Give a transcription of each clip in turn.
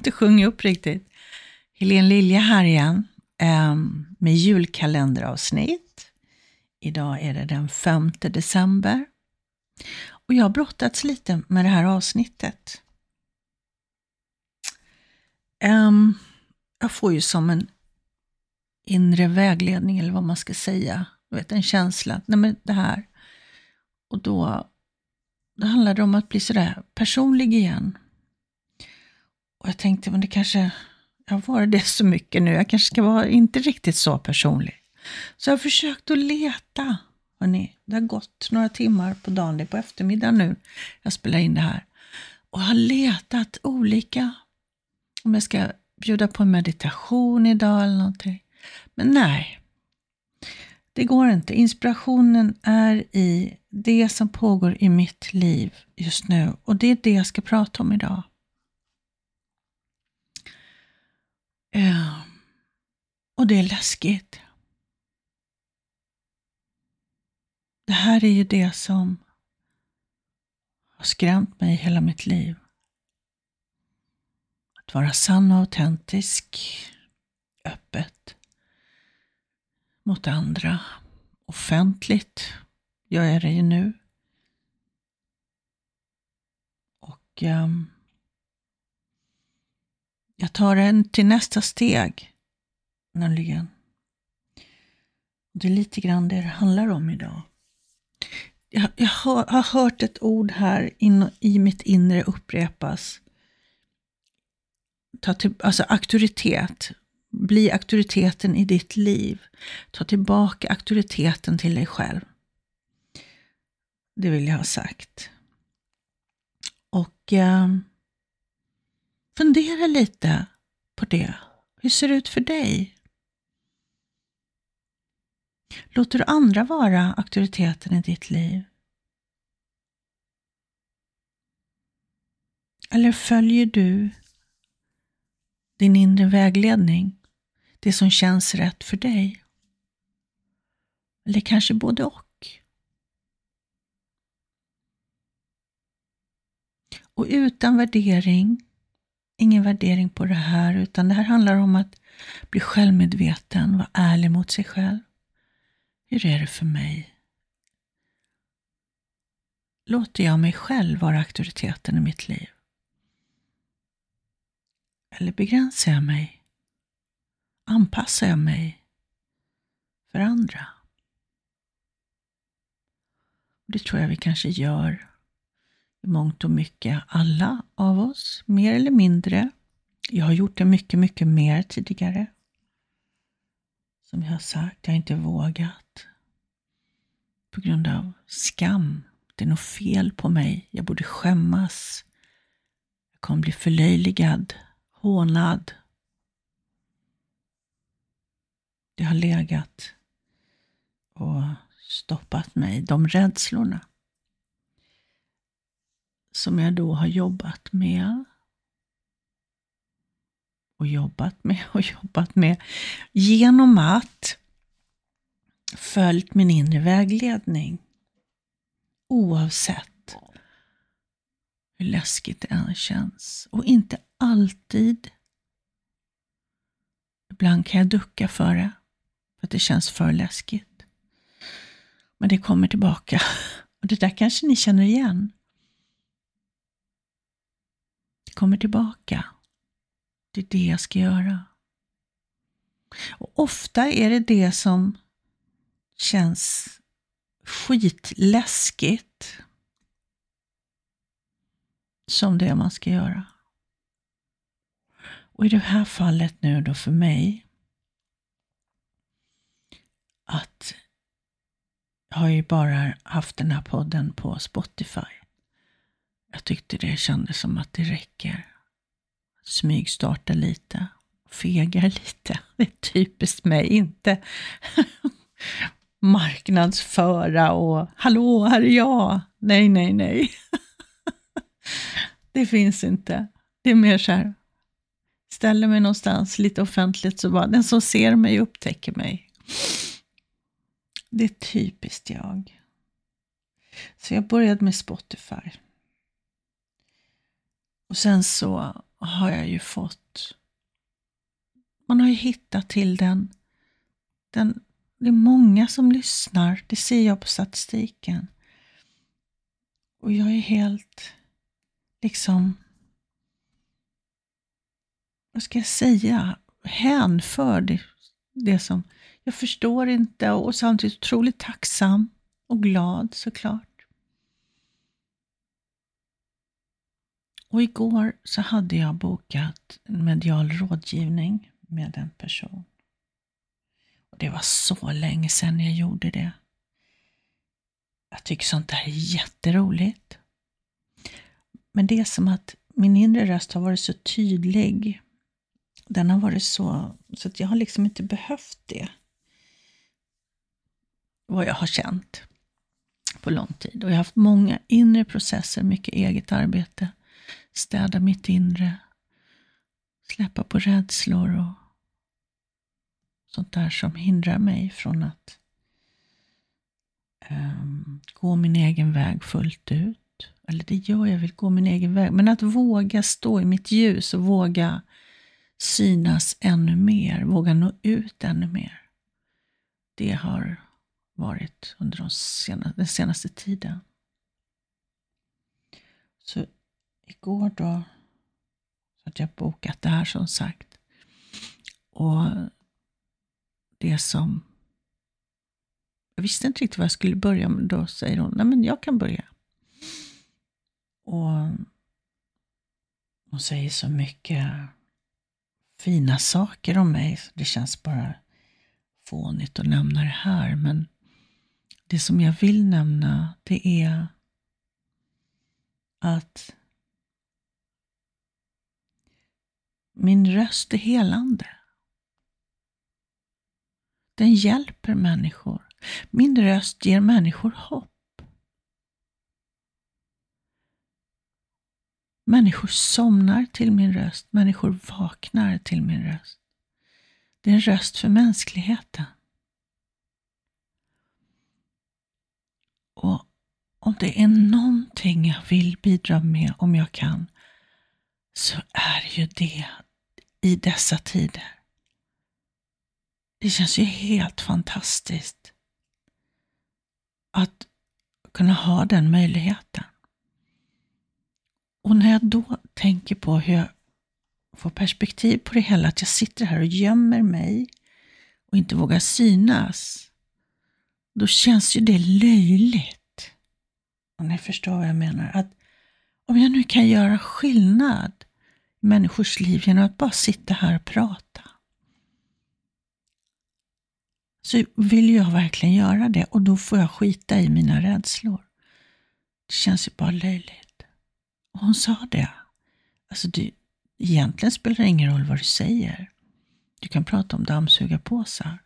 Jag inte sjunga upp riktigt. Helene Lilja här igen ehm, med julkalenderavsnitt. Idag är det den 5 december. Och jag har brottats lite med det här avsnittet. Ehm, jag får ju som en inre vägledning, eller vad man ska säga. Du vet, en känsla. Nej, men det här. Och då, då handlar det om att bli sådär personlig igen. Och jag tänkte, men det kanske, jag har varit det så mycket nu, jag kanske ska vara inte riktigt så personlig. Så jag har försökt att leta. Hörrni, det har gått några timmar på dagen, det är på eftermiddagen nu jag spelar in det här. Och har letat olika, om jag ska bjuda på en meditation idag eller någonting. Men nej, det går inte. Inspirationen är i det som pågår i mitt liv just nu och det är det jag ska prata om idag. Ehm, och det är läskigt. Det här är ju det som har skrämt mig hela mitt liv. Att vara sann och autentisk, öppet mot andra, offentligt gör jag det ju nu. Och um, jag tar den till nästa steg, nämligen. Det är lite grann det det handlar om idag. Jag, jag har, har, hört ett ord här in, i mitt inre upprepas. Ta till, alltså auktoritet. Bli auktoriteten i ditt liv. Ta tillbaka auktoriteten till dig själv. Det vill jag ha sagt. Och eh, Fundera lite på det. Hur ser det ut för dig? Låter du andra vara auktoriteten i ditt liv? Eller följer du din inre vägledning? Det som känns rätt för dig? Eller kanske både och? Och utan värdering ingen värdering på det här, utan det här handlar om att bli självmedveten, vara ärlig mot sig själv. Hur är det för mig? Låter jag mig själv vara auktoriteten i mitt liv? Eller begränsar jag mig? Anpassar jag mig för andra? Det tror jag vi kanske gör i mångt och mycket, alla av oss, mer eller mindre. Jag har gjort det mycket, mycket mer tidigare. Som jag har sagt, jag har inte vågat. På grund av skam. Det är något fel på mig. Jag borde skämmas. Jag kommer bli förlöjligad, hånad. Det har legat och stoppat mig, de rädslorna som jag då har jobbat med och jobbat med och jobbat med genom att följt min inre vägledning. Oavsett hur läskigt det än känns. Och inte alltid. Ibland kan jag ducka för det, för att det känns för läskigt. Men det kommer tillbaka. Och det där kanske ni känner igen kommer tillbaka. Det är det jag ska göra. Och ofta är det det som känns skitläskigt som det man ska göra. Och i det här fallet nu då för mig att jag har ju bara haft den här podden på Spotify. Jag tyckte det kändes som att det räcker. Smygstarta lite, fegar lite. Det är typiskt mig, inte marknadsföra och hallå, här är jag. Nej, nej, nej. det finns inte. Det är mer så här, ställer mig någonstans lite offentligt så bara den som ser mig upptäcker mig. Det är typiskt jag. Så jag började med Spotify. Och sen så har jag ju fått, man har ju hittat till den, den det är många som lyssnar, det ser jag på statistiken. Och jag är helt, liksom, vad ska jag säga, hänförd. Det som, jag förstår inte och samtidigt otroligt tacksam och glad såklart. Och igår så hade jag bokat en medial rådgivning med en person. Och Det var så länge sedan jag gjorde det. Jag tycker sånt där är jätteroligt. Men det är som att min inre röst har varit så tydlig. Den har varit så, så att jag har liksom inte behövt det. Vad jag har känt på lång tid. Och jag har haft många inre processer, mycket eget arbete. Städa mitt inre. Släppa på rädslor och sånt där som hindrar mig från att um, gå min egen väg fullt ut. Eller det gör jag, vill gå min egen väg. Men att våga stå i mitt ljus och våga synas ännu mer, våga nå ut ännu mer. Det har varit under de senaste, den senaste tiden. Så igår då så hade jag bokat det här som sagt. Och det som... Jag visste inte riktigt var jag skulle börja, men då säger hon, nej men jag kan börja. Och hon säger så mycket fina saker om mig, så det känns bara fånigt att nämna det här. Men det som jag vill nämna, det är att min röst är helande. Den hjälper människor. Min röst ger människor hopp. Människor somnar till min röst. Människor vaknar till min röst. Det är en röst för mänskligheten. Och om det är någonting jag vill bidra med, om jag kan, så är ju det i dessa tider det känns ju helt fantastiskt att kunna ha den möjligheten. Och när jag då tänker på hur jag får perspektiv på det hela, att jag sitter här och gömmer mig och inte vågar synas, då känns ju det löjligt. Om ni förstår vad jag menar. Att om jag nu kan göra skillnad människors liv genom att bara sitta här och prata, så vill jag verkligen göra det och då får jag skita i mina rädslor. Det känns ju bara löjligt. Och hon sa det. Alltså, du, egentligen spelar det ingen roll vad du säger. Du kan prata om dammsugarpåsar.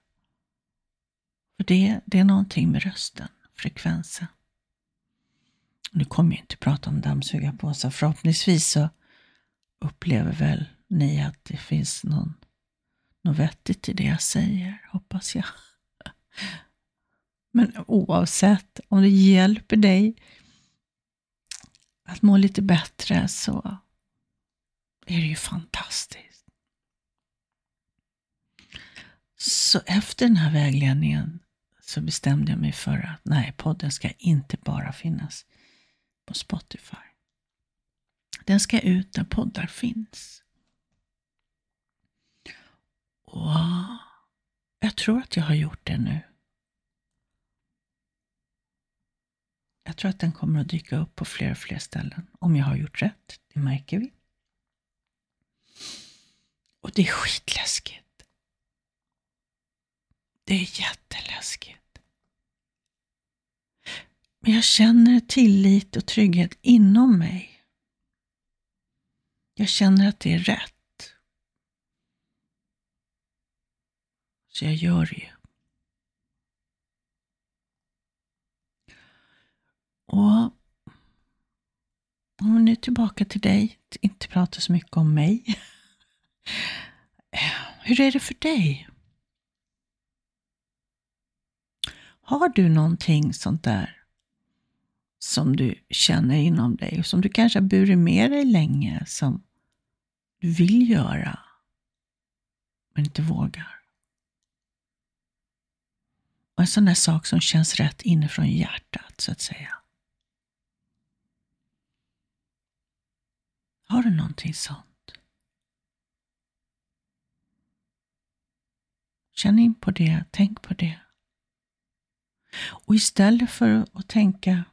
För det, det är någonting med rösten, frekvensen. Nu kommer jag inte prata om dammsugarpåsar. Förhoppningsvis så upplever väl ni att det finns någon, något vettigt i det jag säger, hoppas jag. Men oavsett om det hjälper dig att må lite bättre så är det ju fantastiskt. Så efter den här vägledningen så bestämde jag mig för att nej, podden ska inte bara finnas på Spotify. Den ska ut där poddar finns. Och jag tror att jag har gjort det nu. Jag tror att den kommer att dyka upp på fler och fler ställen. Om jag har gjort rätt, det märker vi. Och det är skitläskigt. Det är jätteläskigt. Men jag känner tillit och trygghet inom mig. Jag känner att det är rätt. Så jag gör det ju. Och om vi nu tillbaka till dig, inte prata så mycket om mig. Hur är det för dig? Har du någonting sånt där som du känner inom dig och som du kanske har burit med dig länge, som du vill göra, men inte vågar. Och en sån där sak som känns rätt inifrån hjärtat, så att säga. Har du någonting sånt? Känn in på det, tänk på det. Och istället för att tänka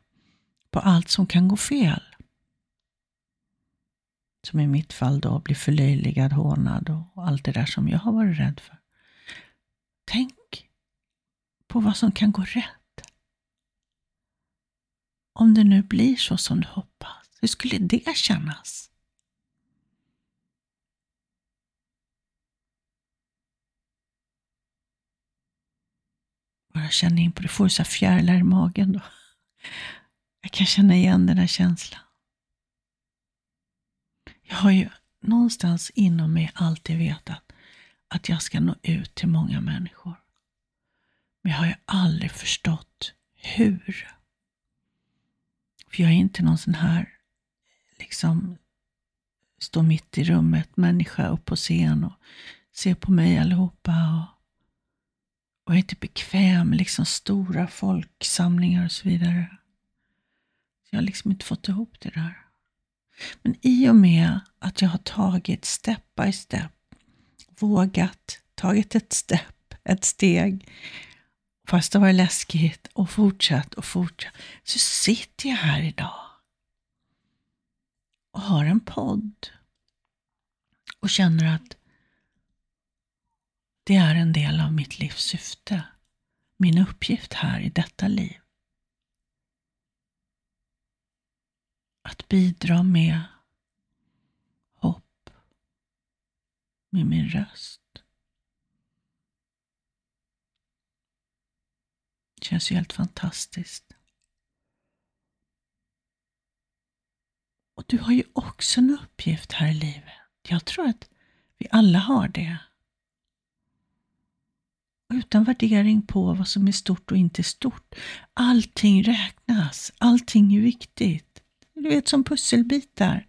på allt som kan gå fel, som i mitt fall då bli förlöjligad, hånad och allt det där som jag har varit rädd för. Tänk på vad som kan gå rätt. Om det nu blir så som du hoppas, hur skulle det kännas? Bara känn in på det. Får du så fjärilar i magen då? Jag kan känna igen den här känslan. Jag har ju någonstans inom mig alltid vetat att jag ska nå ut till många människor. Men jag har ju aldrig förstått hur. För jag är inte någon sån här, liksom, stå mitt i rummet människa upp på scen och se på mig allihopa. Och, och jag är inte bekväm med liksom stora folksamlingar och så vidare. Jag har liksom inte fått ihop det där. Men i och med att jag har tagit step by step, vågat, tagit ett step, ett steg, fast det var läskigt och fortsatt och fortsatt, så sitter jag här idag och har en podd och känner att det är en del av mitt livs syfte, min uppgift här i detta liv. Att bidra med hopp med min röst. Det känns ju helt fantastiskt. Och du har ju också en uppgift här i livet. Jag tror att vi alla har det. Utan värdering på vad som är stort och inte stort. Allting räknas. Allting är viktigt. Du vet som pusselbitar.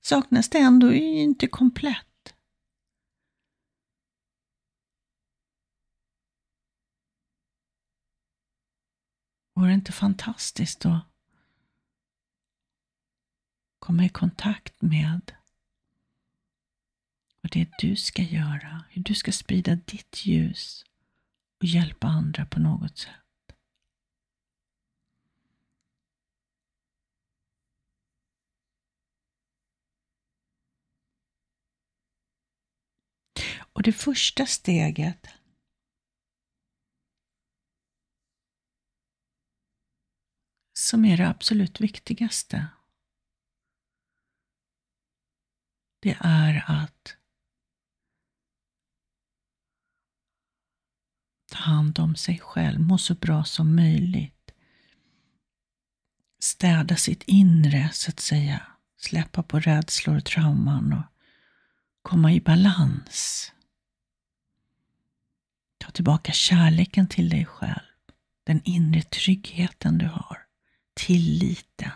Saknas det en då är det inte komplett. Vore det inte fantastiskt att komma i kontakt med vad det är du ska göra, hur du ska sprida ditt ljus och hjälpa andra på något sätt. Och det första steget som är det absolut viktigaste det är att ta hand om sig själv, må så bra som möjligt. Städa sitt inre, så att säga. Släppa på rädslor och trauman och komma i balans. Ta tillbaka kärleken till dig själv, den inre tryggheten du har, tilliten.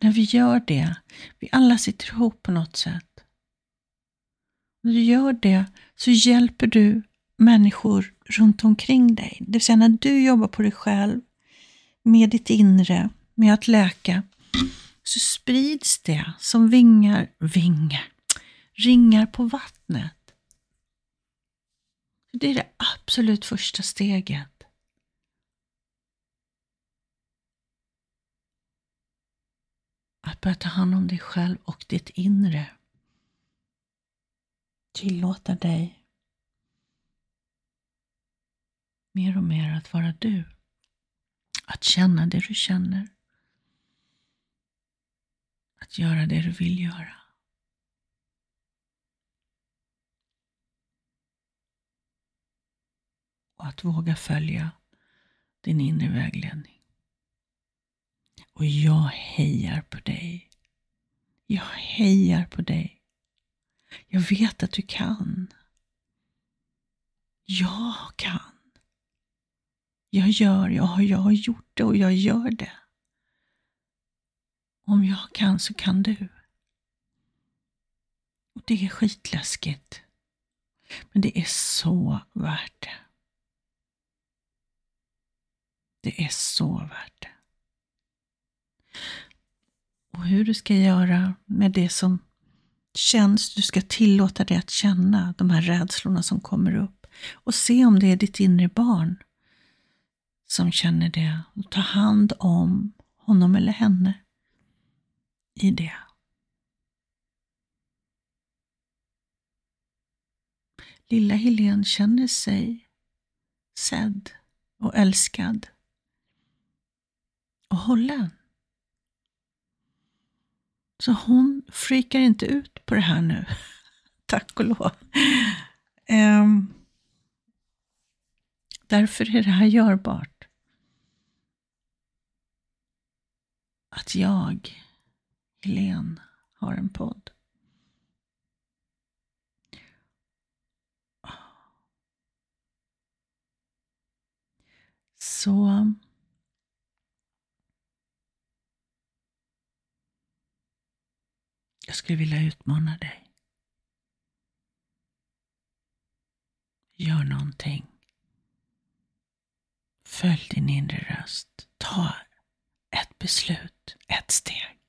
När vi gör det, vi alla sitter ihop på något sätt. När du gör det så hjälper du människor runt omkring dig. Det vill säga när du jobbar på dig själv, med ditt inre, med att läka, så sprids det som vingar, vingar, ringar på vattnet. Det är det absolut första steget. Att börja ta hand om dig själv och ditt inre. Tillåta dig mer och mer att vara du. Att känna det du känner. Att göra det du vill göra. Och att våga följa din inre vägledning. Och jag hejar på dig. Jag hejar på dig. Jag vet att du kan. Jag kan. Jag gör, jag, jag har gjort det och jag gör det. Om jag kan så kan du. Och Det är skitläskigt. Men det är så värt det. Det är så värt det. Och hur du ska göra med det som känns, du ska tillåta dig att känna de här rädslorna som kommer upp. Och se om det är ditt inre barn som känner det. Och ta hand om honom eller henne i det. Lilla Helene känner sig sedd och älskad och hållen. Så hon freakar inte ut på det här nu. Tack och lov. Um, därför är det här görbart. Att jag, Helene, har en podd. Så jag skulle vilja utmana dig. Gör någonting. Följ din inre röst. Ta ett beslut, ett steg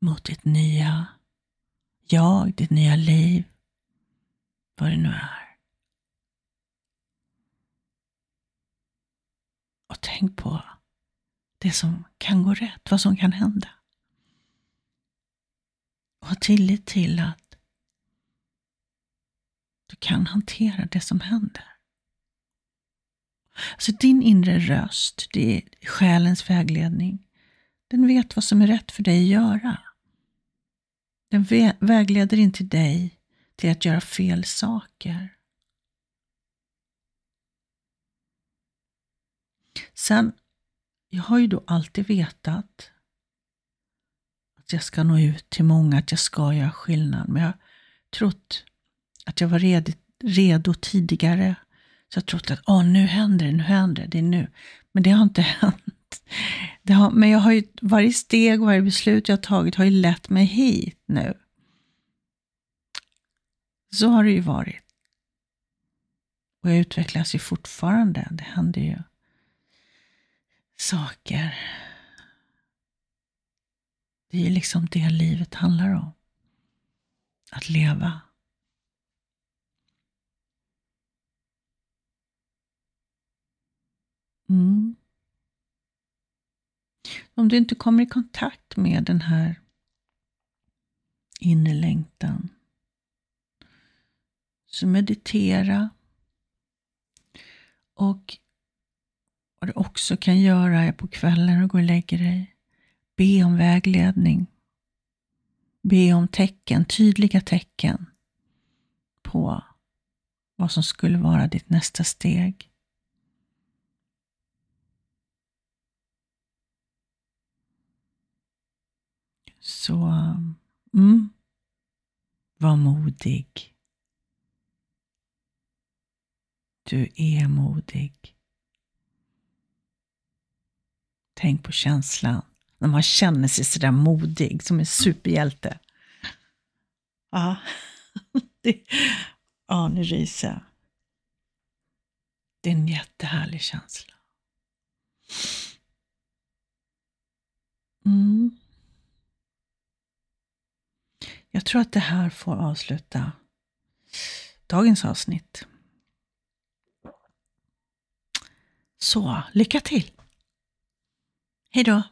mot ditt nya jag, ditt nya liv, vad det nu är. Och tänk på det som kan gå rätt, vad som kan hända. Och ha tillit till att du kan hantera det som händer. Alltså din inre röst, det är själens vägledning. Den vet vad som är rätt för dig att göra. Den vägleder inte dig till att göra fel saker. Sen, jag har ju då alltid vetat att jag ska nå ut till många, att jag ska göra skillnad. Men jag har trott att jag var redo, redo tidigare. Så jag har trott att Åh, nu händer det, nu händer det, det är nu. Men det har inte hänt. Har, men jag har ju, varje steg och varje beslut jag har tagit har ju lett mig hit nu. Så har det ju varit. Och jag utvecklas ju fortfarande. Det händer ju saker. Det är ju liksom det livet handlar om. Att leva. Mm. Om du inte kommer i kontakt med den här inre längtan, så meditera. Och vad du också kan göra är på kvällen och gå och lägga dig, be om vägledning. Be om tecken, tydliga tecken på vad som skulle vara ditt nästa steg. Så, mm, var modig. Du är modig. Tänk på känslan när man känner sig sådär modig som en superhjälte. Ja, det, ja nu ryser jag. Det är en jättehärlig känsla. Mm. Jag tror att det här får avsluta dagens avsnitt. Så, lycka till! Hej då!